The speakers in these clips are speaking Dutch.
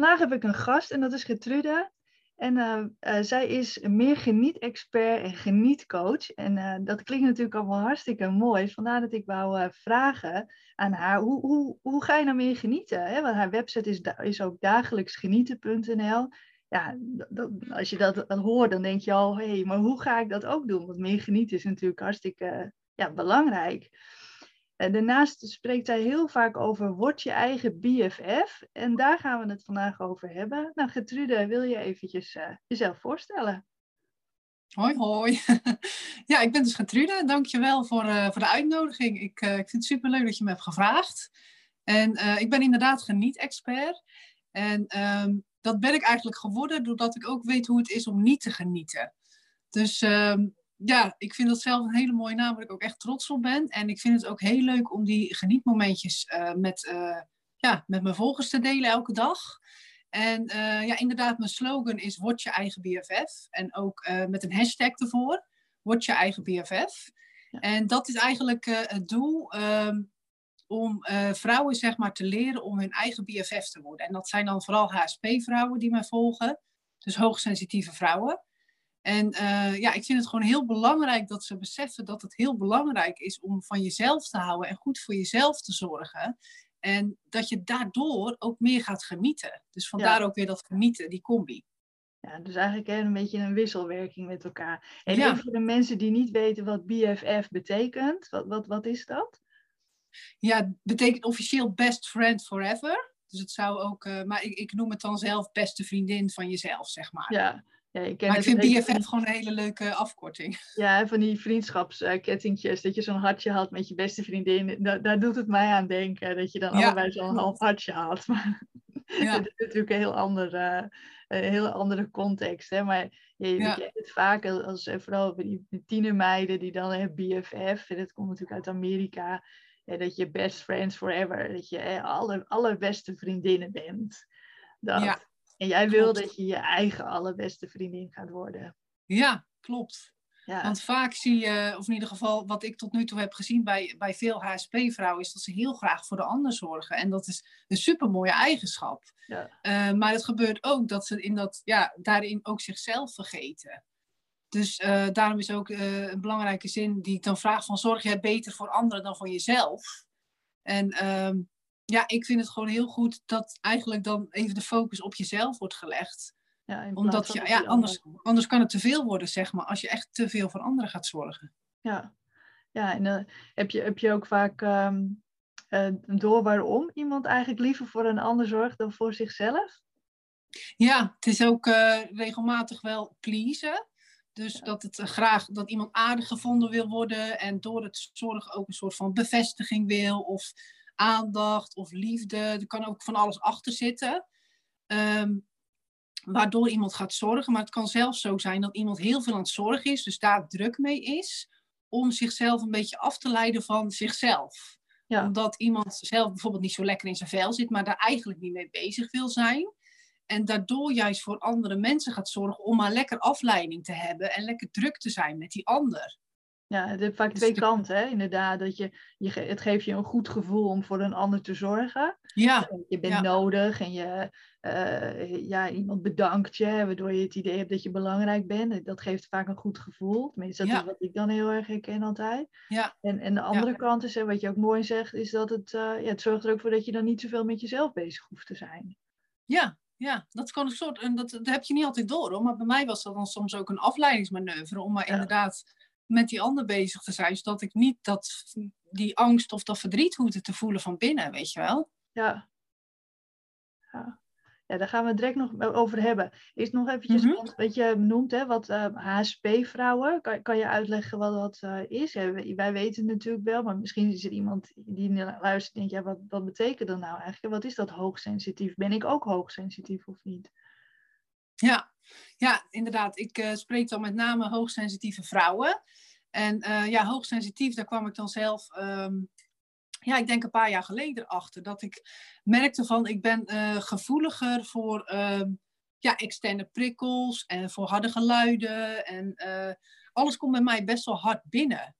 Vandaag heb ik een gast en dat is Gertrude. En uh, uh, zij is meer geniet-expert en genietcoach. En uh, dat klinkt natuurlijk allemaal hartstikke mooi. Vandaar dat ik wou vragen aan haar, hoe, hoe, hoe ga je nou meer genieten? Hè? Want haar website is, is ook dagelijksgenieten.nl. Ja, als je dat hoort, dan denk je al, hé, hey, maar hoe ga ik dat ook doen? Want meer genieten is natuurlijk hartstikke ja, belangrijk. En daarnaast spreekt hij heel vaak over word je eigen BFF. En daar gaan we het vandaag over hebben. Nou, Getrude, wil je eventjes uh, jezelf voorstellen? Hoi, hoi. ja, ik ben dus Getrude. Dankjewel voor, uh, voor de uitnodiging. Ik, ik vind het superleuk dat je me hebt gevraagd. En ik ben inderdaad geniet-expert. En um, dat ben ik eigenlijk geworden doordat ik ook weet hoe het is om niet te genieten. Dus um, ja, ik vind dat zelf een hele mooie naam waar ik ook echt trots op ben. En ik vind het ook heel leuk om die genietmomentjes uh, met, uh, ja, met mijn volgers te delen elke dag. En uh, ja, inderdaad, mijn slogan is word je eigen BFF. En ook met een hashtag ervoor, word je eigen BFF. Ja. En dat is eigenlijk het doel um, om vrouwen zeg maar te leren om hun eigen BFF te worden. En dat zijn dan vooral HSP-vrouwen die mij volgen. Dus hoogsensitieve vrouwen. En uh, ja, ik vind het gewoon heel belangrijk dat ze beseffen dat het heel belangrijk is om van jezelf te houden en goed voor jezelf te zorgen. En dat je daardoor ook meer gaat genieten. Dus vandaar ja. ook weer dat genieten, die combi. Ja, dus eigenlijk een beetje een wisselwerking met elkaar. En ja. voor de mensen die niet weten wat BFF betekent, wat, wat, wat is dat? Ja, het betekent officieel best friend forever. Dus het zou ook, uh, maar ik, ik noem het dan zelf beste vriendin van jezelf, zeg maar. Ja, ja, ik, maar ik vind BFF gewoon een hele leuke afkorting. Ja, van die vriendschapskettingjes, dat je zo'n hartje had met je beste vriendin. Daar, daar doet het mij aan denken, dat je dan ja, allebei zo'n half hartje had. Maar ja. dat is natuurlijk een heel andere, een heel andere context. Hè? Maar je, ja. je het vaak als, vooral die tienermeiden die dan hebben BFF, dat komt natuurlijk uit Amerika. Dat je best friends forever, dat je alle, allerbeste vriendinnen bent. Dat. Ja. En jij wil dat je je eigen allerbeste vriendin gaat worden. Ja, klopt. Ja. Want vaak zie je, of in ieder geval wat ik tot nu toe heb gezien bij, bij veel HSP-vrouwen, is dat ze heel graag voor de ander zorgen. En dat is een supermooie eigenschap. Ja. Uh, maar het gebeurt ook dat ze in dat, ja, daarin ook zichzelf vergeten. Dus uh, daarom is ook uh, een belangrijke zin die ik dan vraag van zorg jij beter voor anderen dan voor jezelf? En ehm, ja, ik vind het gewoon heel goed dat eigenlijk dan even de focus op jezelf wordt gelegd. Ja, Omdat je, ja, anders, anders kan het te veel worden, zeg maar, als je echt te veel voor anderen gaat zorgen. Ja, ja en uh, heb, je, heb je ook vaak um, uh, door waarom iemand eigenlijk liever voor een ander zorgt dan voor zichzelf? Ja, het is ook uh, regelmatig wel pleasen. Dus ja. dat het graag dat iemand aardig gevonden wil worden en door het zorgen ook een soort van bevestiging wil of aandacht of liefde. Er kan ook van alles achter zitten. Um, waardoor iemand gaat zorgen. Maar het kan zelfs zo zijn dat iemand heel veel aan het zorgen is, dus daar druk mee is, om zichzelf een beetje af te leiden van zichzelf. Ja. Omdat iemand zelf bijvoorbeeld niet zo lekker in zijn vel zit, maar daar eigenlijk niet mee bezig wil zijn. En daardoor juist voor andere mensen gaat zorgen om maar lekker afleiding te hebben en lekker druk te zijn met die ander. Ja, het heeft vaak twee kanten, hè? inderdaad. Dat je, je, het geeft je een goed gevoel om voor een ander te zorgen. Ja. Je bent ja. nodig en je, uh, ja, iemand bedankt je, waardoor je het idee hebt dat je belangrijk bent. Dat geeft vaak een goed gevoel. Tenminste, dat ja. is wat ik dan heel erg herken altijd. Ja. En, en de andere kant is, wat je ook mooi zegt, is dat het, uh, ja, het zorgt er ook voor dat je dan niet zoveel met jezelf bezig hoeft te zijn. Ja, ja, dat is gewoon een soort, en dat, dat heb je niet altijd door hoor, maar bij mij was dat dan soms ook een afleidingsmanoeuvre om maar inderdaad met die ander bezig te zijn, zodat ik niet dat, die angst of dat verdriet hoefde te voelen van binnen, weet je wel? Ja. Ja, ja daar gaan we het direct nog over hebben. Is nog eventjes mm -hmm. wat je noemt, hè, wat uh, HSP-vrouwen. Kan, kan je uitleggen wat dat uh, is? Wij weten het natuurlijk wel, maar misschien is er iemand die luistert en denkt, ja, wat, wat betekent dat nou eigenlijk? Wat is dat hoogsensitief? Ben ik ook hoogsensitief of niet? Ja, ja inderdaad. Ik uh, spreek dan met name hoogsensitieve vrouwen. En uh, ja, hoogsensitief, daar kwam ik dan zelf, um, ja, ik denk een paar jaar geleden achter. Dat ik merkte van, ik ben uh, gevoeliger voor uh, ja, externe prikkels en voor harde geluiden. En alles komt bij mij best wel hard binnen.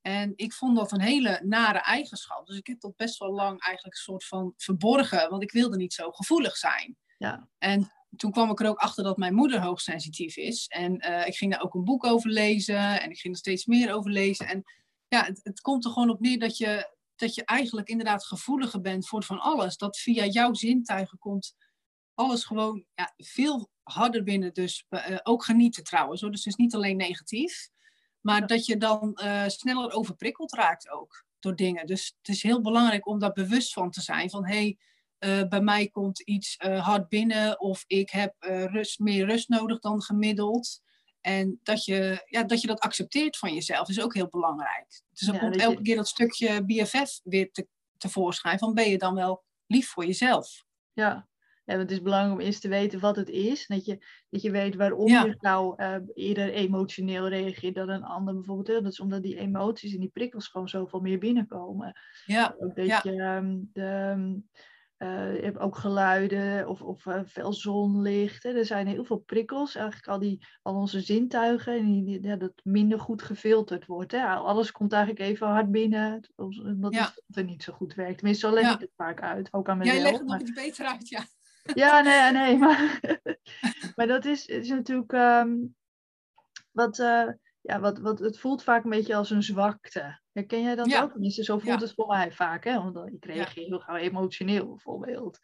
En ik vond dat een hele nare eigenschap. Dus ik heb dat best wel lang eigenlijk een soort van verborgen, want ik wilde niet zo gevoelig zijn. Ja. En toen kwam ik er ook achter dat mijn moeder hoogsensitief is. En eh, ik ging daar ook een boek over lezen en ik ging er steeds meer over lezen. En ja, het, het komt er gewoon op neer dat je, dat je eigenlijk inderdaad gevoeliger bent voor van alles. Dat via jouw zintuigen komt alles gewoon ja, veel harder binnen. Dus uh, ook genieten trouwens. Hoor. Dus het is niet alleen negatief. Maar dat je dan uh, sneller overprikkeld raakt ook door dingen. Dus het is heel belangrijk om daar bewust van te zijn. Van hé, hey, uh, bij mij komt iets hard binnen. Of ik heb rust, meer rust nodig dan gemiddeld. En dat je, ja, dat je dat accepteert van jezelf is ook heel belangrijk. Dus dan ja, komt elke je... keer dat stukje BFF weer te, tevoorschijn. Van ben je dan wel lief voor jezelf? Ja, ja, het is belangrijk om eerst te weten wat het is. Dat je, dat je weet waarom je nou uh, eerder emotioneel reageert dan een ander bijvoorbeeld. Dat is omdat die emoties en die prikkels gewoon zoveel meer binnenkomen. Ja. Ook dat ja. je um, de, uh, je hebt ook geluiden of, of uh, veel zonlicht. Hè. Er zijn heel veel prikkels. Eigenlijk al, die, al onze zintuigen. En die, ja, dat minder goed gefilterd wordt. Hè. Alles komt eigenlijk even hard binnen. Omdat Ja. het er niet zo goed werkt. Tenminste, zo leg Ja. ik het vaak uit. Ook aan mezelf. Jij legt het nog iets beter uit, ja. ja, nee, nee, maar, maar dat is, is natuurlijk ehm, wat, eh, ja, wat, wat, het voelt vaak een beetje als een zwakte. Herken jij dat Ja. ook? Tenminste, zo voelt Ja. het voor mij vaak, hè? Want ik reageer heel gauw emotioneel, bijvoorbeeld.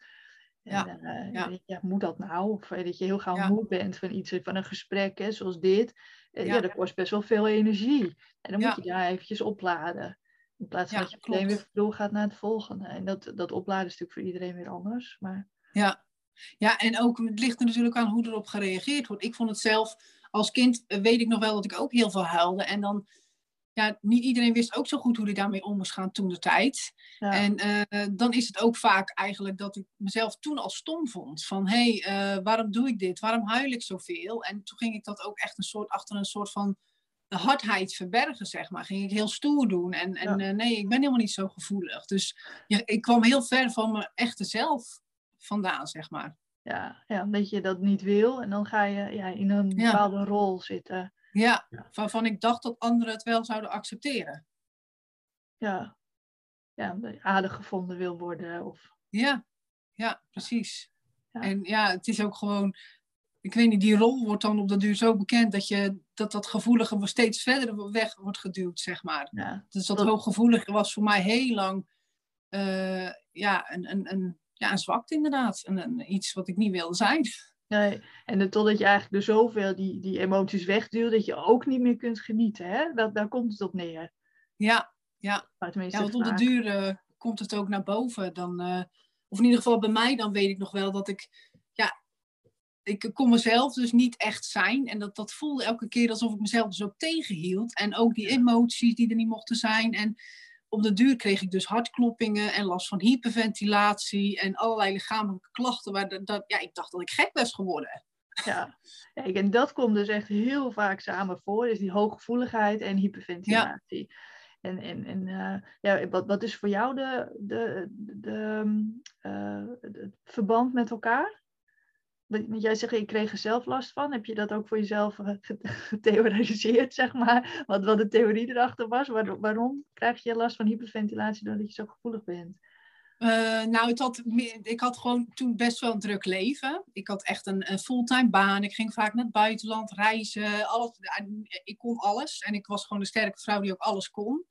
En, eh, Ja. moet dat nou? Of eh, dat je heel gauw moe bent van iets, van een gesprek, hè, zoals dit. Eh, ja. Dat kost best wel veel energie. En dan moet je daar eventjes opladen. In plaats van dat je meteen weer doorgaat naar het volgende. En dat, dat opladen is natuurlijk voor iedereen weer anders. Maar Ja. ja, en ook het ligt er natuurlijk aan hoe erop gereageerd wordt. Ik vond het zelf als kind, eh, weet ik nog wel dat ik ook heel veel huilde. En dan, ja, niet iedereen wist ook zo goed hoe hij daarmee om moest gaan toen de tijd. ja. En eh, dan is het ook vaak eigenlijk dat ik mezelf toen al stom vond. Van hé, hey, eh, waarom doe ik dit? Waarom huil ik zoveel? En toen ging ik dat ook echt een soort, achter een soort van hardheid verbergen, zeg maar. Ging ik heel stoer doen. En, en Ja. nee, ik ben helemaal niet zo gevoelig. Dus ja, ik kwam heel ver van mijn echte zelf vandaan, zeg maar. Ja, ja, omdat je dat niet wil en dan ga je ja, in een Ja. bepaalde rol zitten. Ja, waarvan ik dacht dat anderen het wel zouden accepteren. Ja, ja aardig gevonden wil worden. Of, Ja, ja, precies. Ja. En ja, het is ook gewoon, ik weet niet, die rol wordt dan op de duur zo bekend dat je, dat, dat gevoelige steeds verder weg wordt geduwd, zeg maar. ja, Dus dat Dat- hooggevoelige was voor mij heel lang eh, ja, een, een, een, ja, een zwakte inderdaad. Een, een, iets wat ik niet wilde zijn. nee. En totdat je eigenlijk er zoveel die, die emoties wegduwt, dat je ook niet meer kunt genieten. Hè? Dat, daar komt het op neer. Ja, ja. Ja, want op de duur eh, komt het ook naar boven. Dan, eh, of in ieder geval bij mij, dan weet ik nog wel dat ik, ja, ik kon mezelf dus niet echt zijn. En dat, dat voelde elke keer alsof ik mezelf dus ook tegenhield. En ook die emoties die er niet mochten zijn. En op de duur kreeg ik dus hartkloppingen en last van hyperventilatie en allerlei lichamelijke klachten. Waar dat, dat- ja, ik dacht dat ik gek was geworden. Ja. Kijk, en dat komt dus echt heel vaak samen voor. Is die hooggevoeligheid en hyperventilatie. En, en, en eh, ja, wat, wat is voor jou de, de, de, eh, het verband met elkaar? Want jij zegt, ik kreeg er zelf last van. Heb je dat ook voor jezelf eh, ge- getheoretiseerd, zeg maar? Wat, wat de theorie erachter was? Waar- waarom krijg je last van hyperventilatie doordat je zo gevoelig bent? Eh, nou, ik had gewoon toen best wel een druk leven. Ik had echt een, een fulltime baan. Ik ging vaak naar het buitenland reizen. Alles, ik kon alles. En ik was gewoon een sterke vrouw die ook alles kon.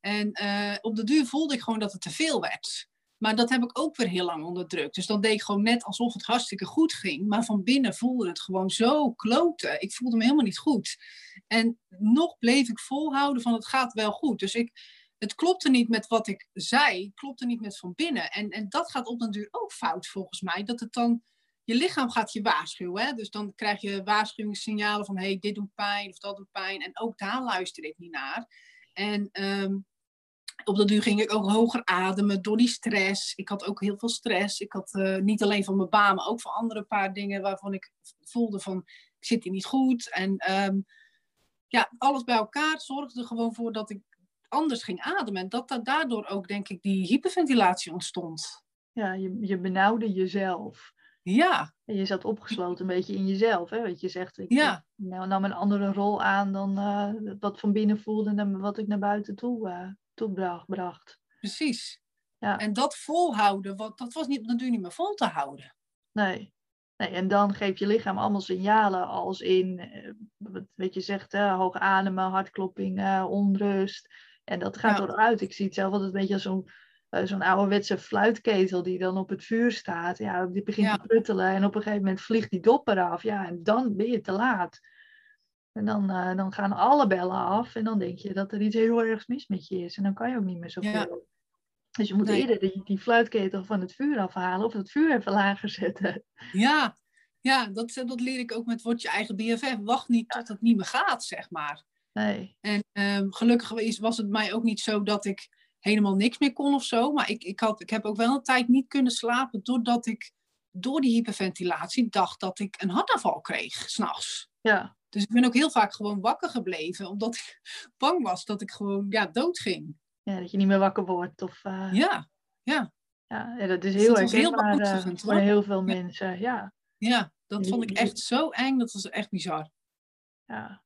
En eh, op de duur voelde ik gewoon dat het te veel werd. Maar dat heb ik ook weer heel lang onderdrukt. Dus dan deed ik gewoon net alsof het hartstikke goed ging. Maar van binnen voelde het gewoon zo kloten. Ik voelde me helemaal niet goed. En nog bleef ik volhouden van het gaat wel goed. Dus ik, het klopte niet met wat ik zei, klopte niet met van binnen. En, en dat gaat op den duur ook fout volgens mij. Dat het dan, je lichaam gaat je waarschuwen. Hè? Dus dan krijg je waarschuwingssignalen van, hey, dit doet pijn of dat doet pijn. En ook daar luister ik niet naar. En ehm, op dat duur ging ik ook hoger ademen door die stress. Ik had ook heel veel stress. Ik had eh, niet alleen van mijn baan, maar ook van andere paar dingen waarvan ik voelde van, ik zit hier niet goed. En ehm, ja, alles bij elkaar zorgde er gewoon voor dat ik anders ging ademen. En dat da- daardoor ook, denk ik, die hyperventilatie ontstond. Ja, je, je benauwde jezelf. Ja, En je zat opgesloten een beetje in jezelf. Hè? Want je zegt, ik Ja. nou, nam een andere rol aan dan eh, wat van binnen voelde en wat ik naar buiten toe, eh toe bracht, bracht. precies. Ja. En dat volhouden, wat, dat was niet, duur niet meer vol te houden. Nee. Nee, en dan geeft je lichaam allemaal signalen als in, eh, wat je zegt, hè, hoog ademen, hartklopping, onrust. En dat gaat ja. eruit. Ik zie het zelf altijd een beetje als zo'n uh, zo'n ouderwetse fluitketel die dan op het vuur staat. Ja, die begint te pruttelen en op een gegeven moment vliegt die dop eraf. Ja, en dan ben je te laat. En dan, uh, dan gaan alle bellen af en dan denk je dat er iets heel ergs mis met je is. En dan kan je ook niet meer zoveel. Ja. Dus je moet eerder die, die fluitketel van het vuur afhalen of het vuur even lager zetten. Ja, ja dat, dat leer ik ook met word je eigen BFF. Wacht niet tot het niet meer gaat, zeg maar. Nee. En um, gelukkig was het mij ook niet zo dat ik helemaal niks meer kon of zo. Maar ik, ik, had, ik heb ook wel een tijd niet kunnen slapen doordat ik door die hyperventilatie dacht dat ik een hartaanval kreeg, s'nachts. Ja. Dus ik ben ook heel vaak gewoon wakker gebleven, omdat ik bang was dat ik gewoon ja, dood ging. Ja, dat je niet meer wakker wordt. Of, uh... Ja, ja. Ja, dat is heel dus erg uh, voor heel veel mensen. Ja, ja dat vond ik echt zo eng. Dat was echt bizar. Ja,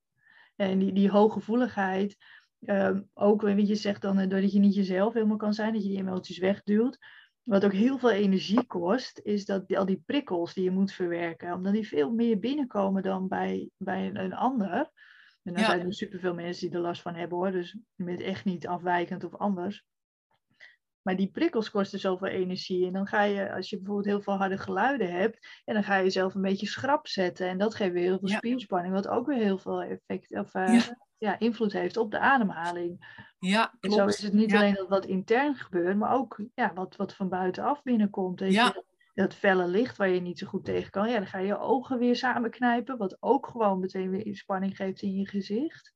en die, die hooggevoeligheid, um, ook je zegt dan, uh, doordat je niet jezelf helemaal kan zijn, dat je die emoties wegduwt. Wat ook heel veel energie kost, is dat al die prikkels die je moet verwerken, omdat die veel meer binnenkomen dan bij, bij een, ander. En dan zijn er superveel mensen die er last van hebben hoor, dus bent echt niet afwijkend of anders. Maar die prikkels kosten zoveel energie. En dan ga je, als je bijvoorbeeld heel veel harde geluiden hebt, en dan ga je jezelf een beetje schrap zetten. En dat geeft weer heel veel spierspanning, wat ook weer heel veel effect of, uh, ja. Invloed heeft op de ademhaling. Ja, En zo is het niet alleen dat wat intern gebeurt, maar ook ja, wat, wat van buitenaf binnenkomt. ja. dat felle licht waar je niet zo goed tegen kan, ja, dan ga je je ogen weer samenknijpen, wat ook gewoon meteen weer spanning geeft in je gezicht.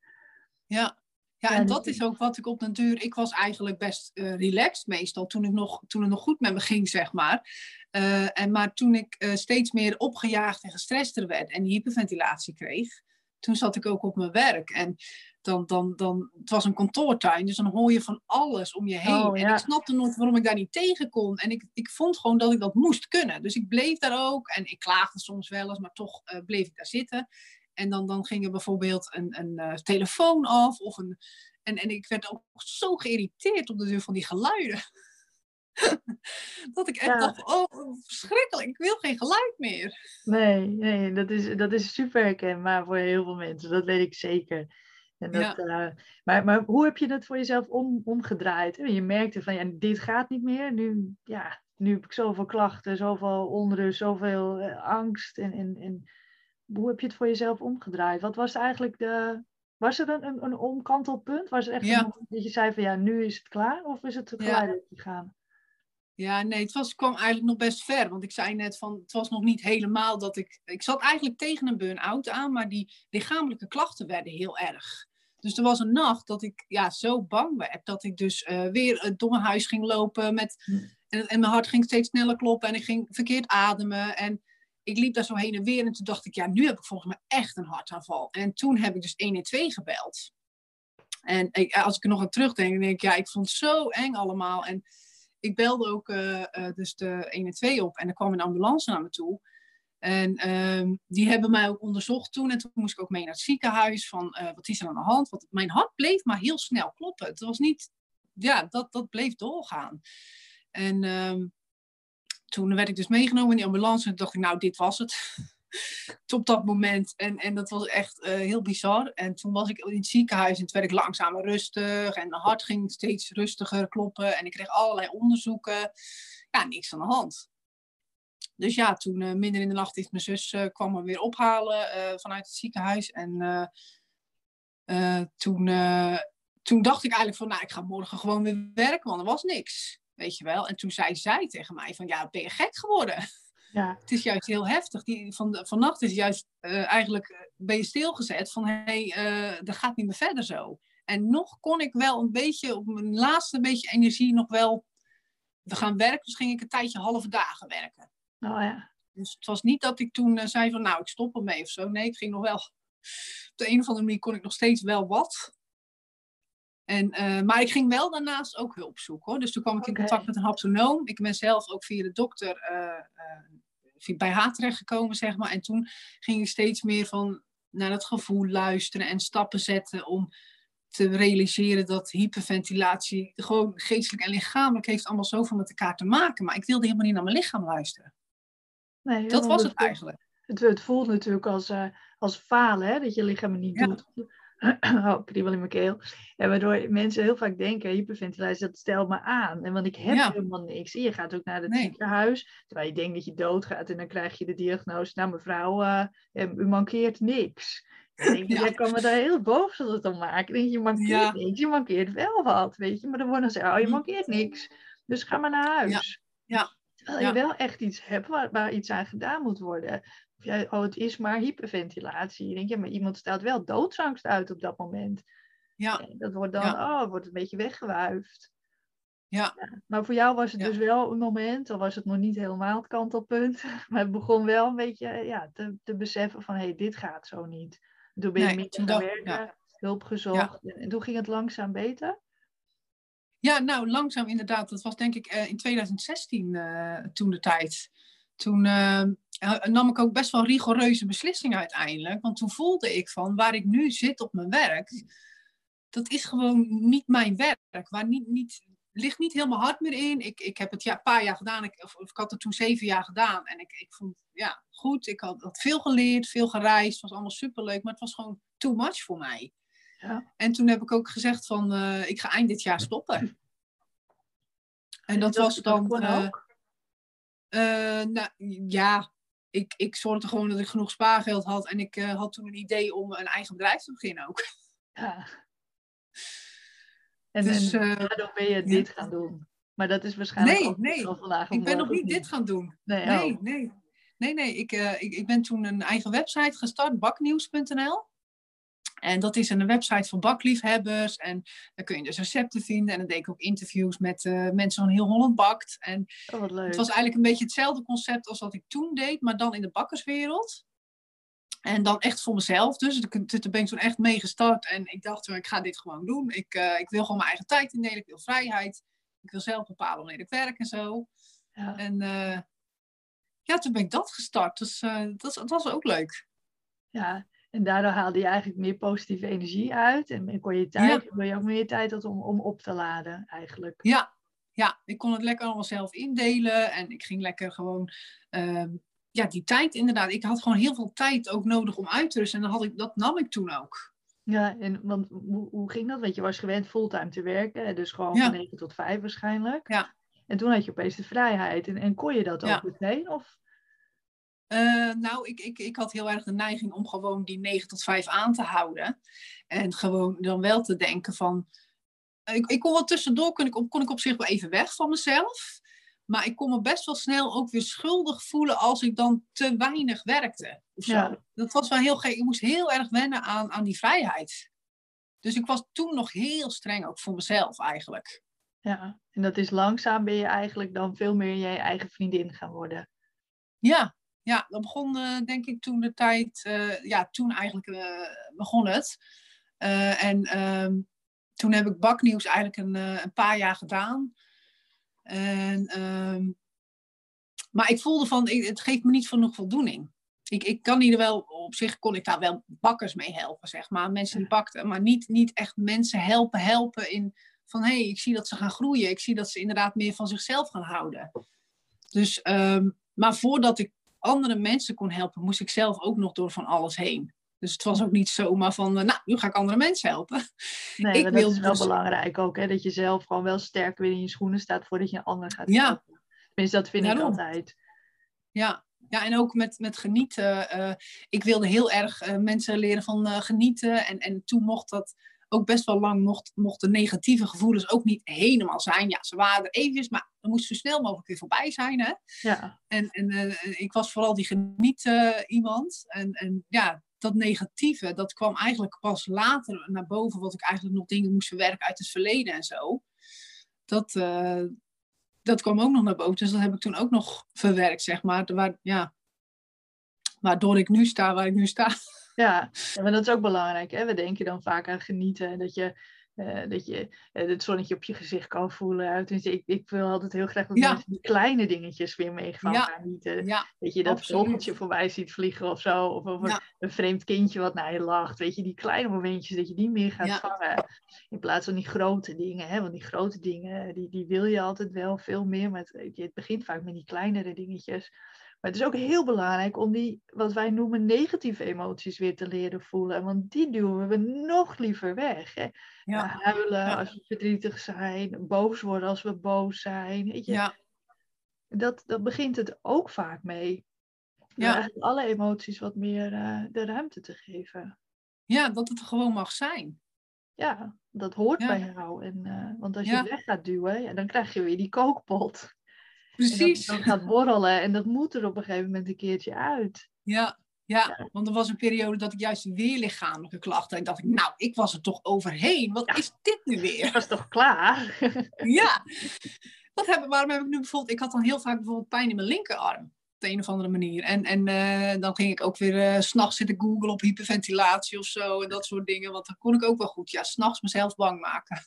Ja, ja, en dat is ook wat ik op den duur... Ik was eigenlijk best uh, relaxed meestal toen, ik nog, toen het nog goed met me ging, zeg maar. Uh, en, maar toen ik uh, steeds meer opgejaagd en gestrester werd en die hyperventilatie kreeg... Toen zat ik ook op mijn werk. En dan, dan, dan, het was een kantoortuin, dus dan hoor je van alles om je heen. Oh, ja. En ik snapte nooit waarom ik daar niet tegen kon. En ik, ik vond gewoon dat ik dat moest kunnen. Dus ik bleef daar ook. En ik klaagde soms wel eens, maar toch bleef ik daar zitten. En dan, dan ging er bijvoorbeeld een, een uh, telefoon af. Of een, en, en ik werd ook zo geïrriteerd op de deur van die geluiden. dat ik echt dacht, oh, verschrikkelijk, ik wil geen geluid meer. Nee, nee dat, is, dat is super herkenbaar voor heel veel mensen, dat weet ik zeker. En dat, ja. uh, maar, maar hoe heb je dat voor jezelf om, omgedraaid? Je merkte van, ja, dit gaat niet meer. Nu, ja, nu heb ik zoveel klachten, zoveel onrust, zoveel uh, angst. En, en, en hoe heb je het voor jezelf omgedraaid? Wat was eigenlijk de. Was er een, een, een omkantelpunt? Was er echt ja. een dat je zei van ja, nu is het klaar? Of is het geleidelijk ja. gegaan? Ja, nee, het was, kwam eigenlijk nog best ver. Want ik zei net van, het was nog niet helemaal dat ik... Ik zat eigenlijk tegen een burn-out aan, maar die lichamelijke klachten werden heel erg. Dus er was een nacht dat ik ja, zo bang werd dat ik dus uh, weer door mijn huis ging lopen. Met, hm. en, en mijn hart ging steeds sneller kloppen en ik ging verkeerd ademen. En ik liep daar zo heen en weer en toen dacht ik, ja, nu heb ik volgens mij echt een hartaanval. En toen heb ik dus 112 gebeld. En ik, als ik er nog aan terugdenk, dan denk ik, ja, ik vond het zo eng allemaal. En ik belde ook uh, uh, dus de 112 op en er kwam een ambulance naar me toe. En um, die hebben mij ook onderzocht toen. En toen moest ik ook mee naar het ziekenhuis van uh, wat is er aan de hand. Want mijn hart bleef maar heel snel kloppen. Het was niet, ja, dat, dat bleef doorgaan. En um, toen werd ik dus meegenomen in die ambulance en dacht ik, nou, dit was het. op dat moment. En, en dat was echt uh, heel bizar. En toen was ik in het ziekenhuis en toen werd ik langzamer rustig. En mijn hart ging steeds rustiger kloppen. En ik kreeg allerlei onderzoeken. Ja, niks aan de hand. Dus ja, toen uh, midden in de nacht is mijn zus uh, kwam me weer ophalen vanuit het ziekenhuis. En toen, toen dacht ik eigenlijk van, nou, ik ga morgen gewoon weer werken, want er was niks. Weet je wel? En toen zei zij tegen mij van, ja, ben je gek geworden? Ja. Het is juist heel heftig. Die, van, vannacht is juist uh, eigenlijk, eh, ben je stilgezet van, hé, hey, uh, dat gaat niet meer verder zo. En nog kon ik wel een beetje, op mijn laatste beetje energie nog wel we gaan werken. Dus ging ik een tijdje halve dagen werken. Oh ja. Dus het was niet dat ik toen uh, zei van, nou, ik stop ermee of zo. Nee, ik ging nog wel, op de een of andere manier kon ik nog steeds wel wat. En, uh, maar ik ging wel daarnaast ook hulp zoeken. Hoor. Dus toen kwam ik in contact met een haptonoom. Ik ben zelf ook via de dokter uh, bij haar terechtgekomen, zeg maar. En toen ging ik steeds meer van naar het gevoel luisteren en stappen zetten om te realiseren dat hyperventilatie gewoon geestelijk en lichamelijk heeft allemaal zoveel met elkaar te maken. Maar ik wilde helemaal niet naar mijn lichaam luisteren. Nee, dat was het eigenlijk. Het, het voelt natuurlijk als, uh, als falen, hè, dat je lichaam het niet Ja. doet. oh, kriebel in mijn keel. En waardoor mensen heel vaak denken, hyperventilatie, dat stel me aan. En want ik heb Ja. helemaal niks. En je gaat ook naar het Nee. ziekenhuis, terwijl je denkt dat je doodgaat. En dan krijg je de diagnose, nou mevrouw, eh, u mankeert niks. Dan denk je, Ja. jij kan me daar heel boos om maken. Dan denk je, je mankeert Ja. niks, je mankeert wel wat, weet je. Maar dan wordt dan zeggen, oh, je Hm. mankeert niks. Dus ga maar naar huis. Ja. Terwijl Ja. je wel echt iets hebt waar, waar iets aan gedaan moet worden. Of jij, oh, het is maar hyperventilatie. Je denkt, ja, maar iemand stelt wel doodsangst uit op dat moment. Ja, En dat wordt dan, oh, wordt een beetje weggewuifd. Ja. Maar voor jou was het Ja. dus wel een moment, al was het nog niet helemaal het kantelpunt, maar het begon wel een beetje ja, te, te beseffen van, hé, hey, dit gaat zo niet. Toen ben je Nee, gaan dacht- werken, hulp gezocht. En toen ging het langzaam beter. Ja, nou, langzaam inderdaad. Dat was denk ik eh, in 2016 eh, toen de tijd. Toen eh, eh, nam ik ook best wel rigoureuze beslissingen uiteindelijk. Want toen voelde ik van waar ik nu zit op mijn werk, dat is gewoon niet mijn werk. Waar niet, niet, ligt niet helemaal hard meer in. Ik, ik heb het ja, een paar jaar gedaan. Ik, of, of ik had het toen zeven jaar gedaan. En ik, ik vond ja, goed. Ik had, had veel geleerd, veel gereisd. Het was allemaal superleuk. Maar het was gewoon too much voor mij. Ja. En toen heb ik ook gezegd van, eh, ik ga eind dit jaar stoppen. En dat was dan... kon eh, nou, ja, ik, ik zorgde gewoon dat ik genoeg spaargeld had. En ik eh, had toen een idee om een eigen bedrijf te beginnen ook. Ja. En, Dus, en eh, daardoor ben je dit gaan doen. Maar dat is waarschijnlijk Nee, ook nee. van vandaag Ik ben nog niet dit gaan doen. Nee, Nee, oh. nee. Nee, nee. Ik, eh, ik, ik ben toen een eigen website gestart, baknieuws.nl. En dat is een website voor bakliefhebbers. En daar kun je dus recepten vinden. En dan deed ik ook interviews met eh, mensen van heel Holland Bakt. En Oh, wat leuk. Het was eigenlijk een beetje hetzelfde concept als wat ik toen deed, maar dan in de bakkerswereld. En dan echt voor mezelf. Dus daar ben ik toen echt mee gestart. En ik dacht, ik ga dit gewoon doen. Ik, eh, ik wil gewoon mijn eigen tijd indelen. Ik wil vrijheid. Ik wil zelf bepalen wanneer ik werk en zo. Ja. En eh, ja, toen ben ik dat gestart. Dus eh, dat, dat was ook leuk. ja, en daardoor haalde je eigenlijk meer positieve energie uit. En kon je tijd, wil je ook meer tijd had om, om op te laden eigenlijk. Ja, ja, ik kon het lekker allemaal zelf indelen. En ik ging lekker gewoon... ehm, ja, die tijd inderdaad. Ik had gewoon heel veel tijd ook nodig om uit te rusten. En dan had ik, dat nam ik toen ook. Ja, en want hoe, hoe ging dat? Want je was gewend fulltime te werken. Dus gewoon Ja. van 9 tot 5 waarschijnlijk. Ja. En toen had je opeens de vrijheid. En, en kon je dat Ja. ook meteen? Of? Eh, nou, ik, ik, ik had heel erg de neiging om gewoon die 9 tot 5 aan te houden. En gewoon dan wel te denken van... Ik, ik kon wel tussendoor, kon ik, op- kon ik op zich wel even weg van mezelf. Maar ik kon me best wel snel ook weer schuldig voelen als ik dan te weinig werkte. Ja. Dat was wel heel gek. Ik moest heel erg wennen aan, aan die vrijheid. Dus ik was toen nog heel streng ook voor mezelf eigenlijk. Ja, en dat is langzaam ben je eigenlijk dan veel meer je eigen vriendin gaan worden. Ja, ja dat begon eh, denk ik toen de tijd, eh, ja, toen eigenlijk eh, begon het. En ehm, toen heb ik baknieuws eigenlijk een, een paar jaar gedaan. En, ehm, maar ik voelde van, ik- het geeft me niet genoeg voldoening. Ik, ik kan hier wel, op zich kon ik daar wel bakkers mee helpen, zeg maar. Mensen die bakten, maar niet, niet echt mensen helpen, helpen in van, hé, hey, ik zie dat ze gaan groeien. Ik zie dat ze inderdaad meer van zichzelf gaan houden. Dus, ehm, maar voordat ik andere mensen kon helpen, moest ik zelf ook nog door van alles heen. Dus het was ook niet zomaar van, eh, nou, nu ga ik andere mensen helpen. Nee, Ik dat wil is wel dus- belangrijk ook. Hè? Dat je zelf gewoon wel sterk weer in je schoenen staat voordat je een ander gaat Ja. helpen. Tenminste, dat vind ik altijd. Ja, ja en ook met, met genieten. eh, ik wilde heel erg eh, mensen leren van genieten. En, en toen mocht dat ook best wel lang, mocht, mochten negatieve gevoelens ook niet helemaal zijn. Ja, ze waren er eventjes, maar er moest zo snel mogelijk weer voorbij zijn. Hè? Ja, En, en eh, ik was vooral die geniet eh, iemand. En, en ja, dat negatieve, dat kwam eigenlijk pas later naar boven. Wat ik eigenlijk nog dingen moest verwerken uit het verleden en zo. Dat, eh, dat kwam ook nog naar boven. Dus dat heb ik toen ook nog verwerkt, zeg maar. Waar, ja, waardoor ik nu sta waar ik nu sta. Ja. maar dat is ook belangrijk. Hè? We denken dan vaak aan genieten. Dat je, eh, dat je eh, het zonnetje op je gezicht kan voelen. Tenminste, ik, ik wil altijd heel graag dat Ja. mensen die kleine dingetjes weer mee gaan Ja. genieten. Ja, Weet je, dat vogeltje voorbij ziet vliegen of zo. Of, of een- vreemd kindje wat naar je lacht. Weet je, die kleine momentjes dat je die meer gaat vangen. In plaats van die grote dingen. Hè? Want die grote dingen, die, die wil je altijd wel veel meer. Maar het begint vaak met die kleinere dingetjes. Maar het is ook heel belangrijk om die, wat wij noemen, negatieve emoties weer te leren voelen. Want die duwen we nog liever weg. Hè? Ja. Huilen als we verdrietig zijn, boos worden als we boos zijn. Weet je? Ja. Dat, dat begint het ook vaak mee. Ja. alle emoties wat meer eh, de ruimte te geven. ja, dat het gewoon mag zijn. Ja, dat hoort Ja. bij jou. En, eh, want als je Ja. het weg gaat duwen, ja, dan krijg je weer die kookpot. Precies. dat, dat gaat borrelen en dat moet er op een gegeven moment een keertje uit. Ja, ja, want er was een periode dat ik juist weer lichamelijke klachten. En dacht ik, nou, ik was er toch overheen. Wat Ja. is dit nu weer? Dat is toch klaar? Ja. Wat heb, waarom heb ik nu bijvoorbeeld... Ik had dan heel vaak bijvoorbeeld pijn in mijn linkerarm. Op de een of andere manier. En, en eh, dan ging ik ook weer eh, s s'nachts zitten googlen op hyperventilatie of zo. En dat soort dingen. Want dan kon ik ook wel goed, ja, s'nachts mezelf bang maken.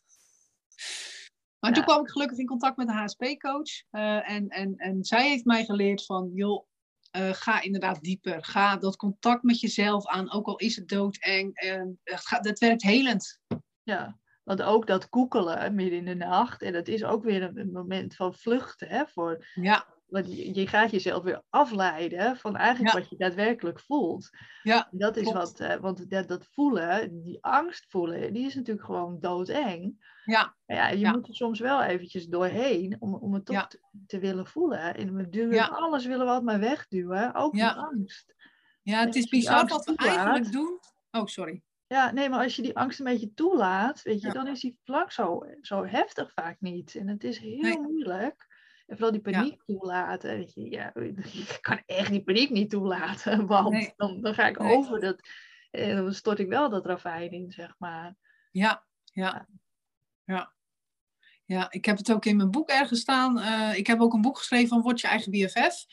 Maar toen kwam ik gelukkig in contact met de HSP-coach. eh, en, en, en zij heeft mij geleerd van, joh, eh, ga inderdaad dieper. Ga dat contact met jezelf aan, ook al is het doodeng. en het gaat- dat werkt helend. Ja, want ook dat koekelen midden in de nacht. En dat is ook weer een, een moment van vluchten. Hè, voor, Ja, want je, je gaat jezelf weer afleiden van eigenlijk Ja. wat je daadwerkelijk voelt. ja, Dat is Klopt. wat, eh, want dat, dat voelen, die angst voelen, die is natuurlijk gewoon doodeng. ja, Maar ja, je Ja. moet er soms wel eventjes doorheen om, om het toch Ja. te, te willen voelen. En we duwen alles willen we altijd maar wegduwen, ook die angst. ja, het is bizar wat we toelaat- eigenlijk doen. Oh, sorry. Ja, nee, maar als je die angst een beetje toelaat, weet je, dan is die vlak zo, zo heftig vaak niet. En het is heel Nee. moeilijk. En vooral die paniek toelaten. Weet je, ja, ik kan echt die paniek niet toelaten, want Nee. dan, dan ga ik Nee. over dat. En dan stort ik wel dat ravijn in, zeg maar. Ja, ja, ja. Ja, ik heb het ook in mijn boek ergens staan. Eh, ik heb ook een boek geschreven van Word je eigen BFF.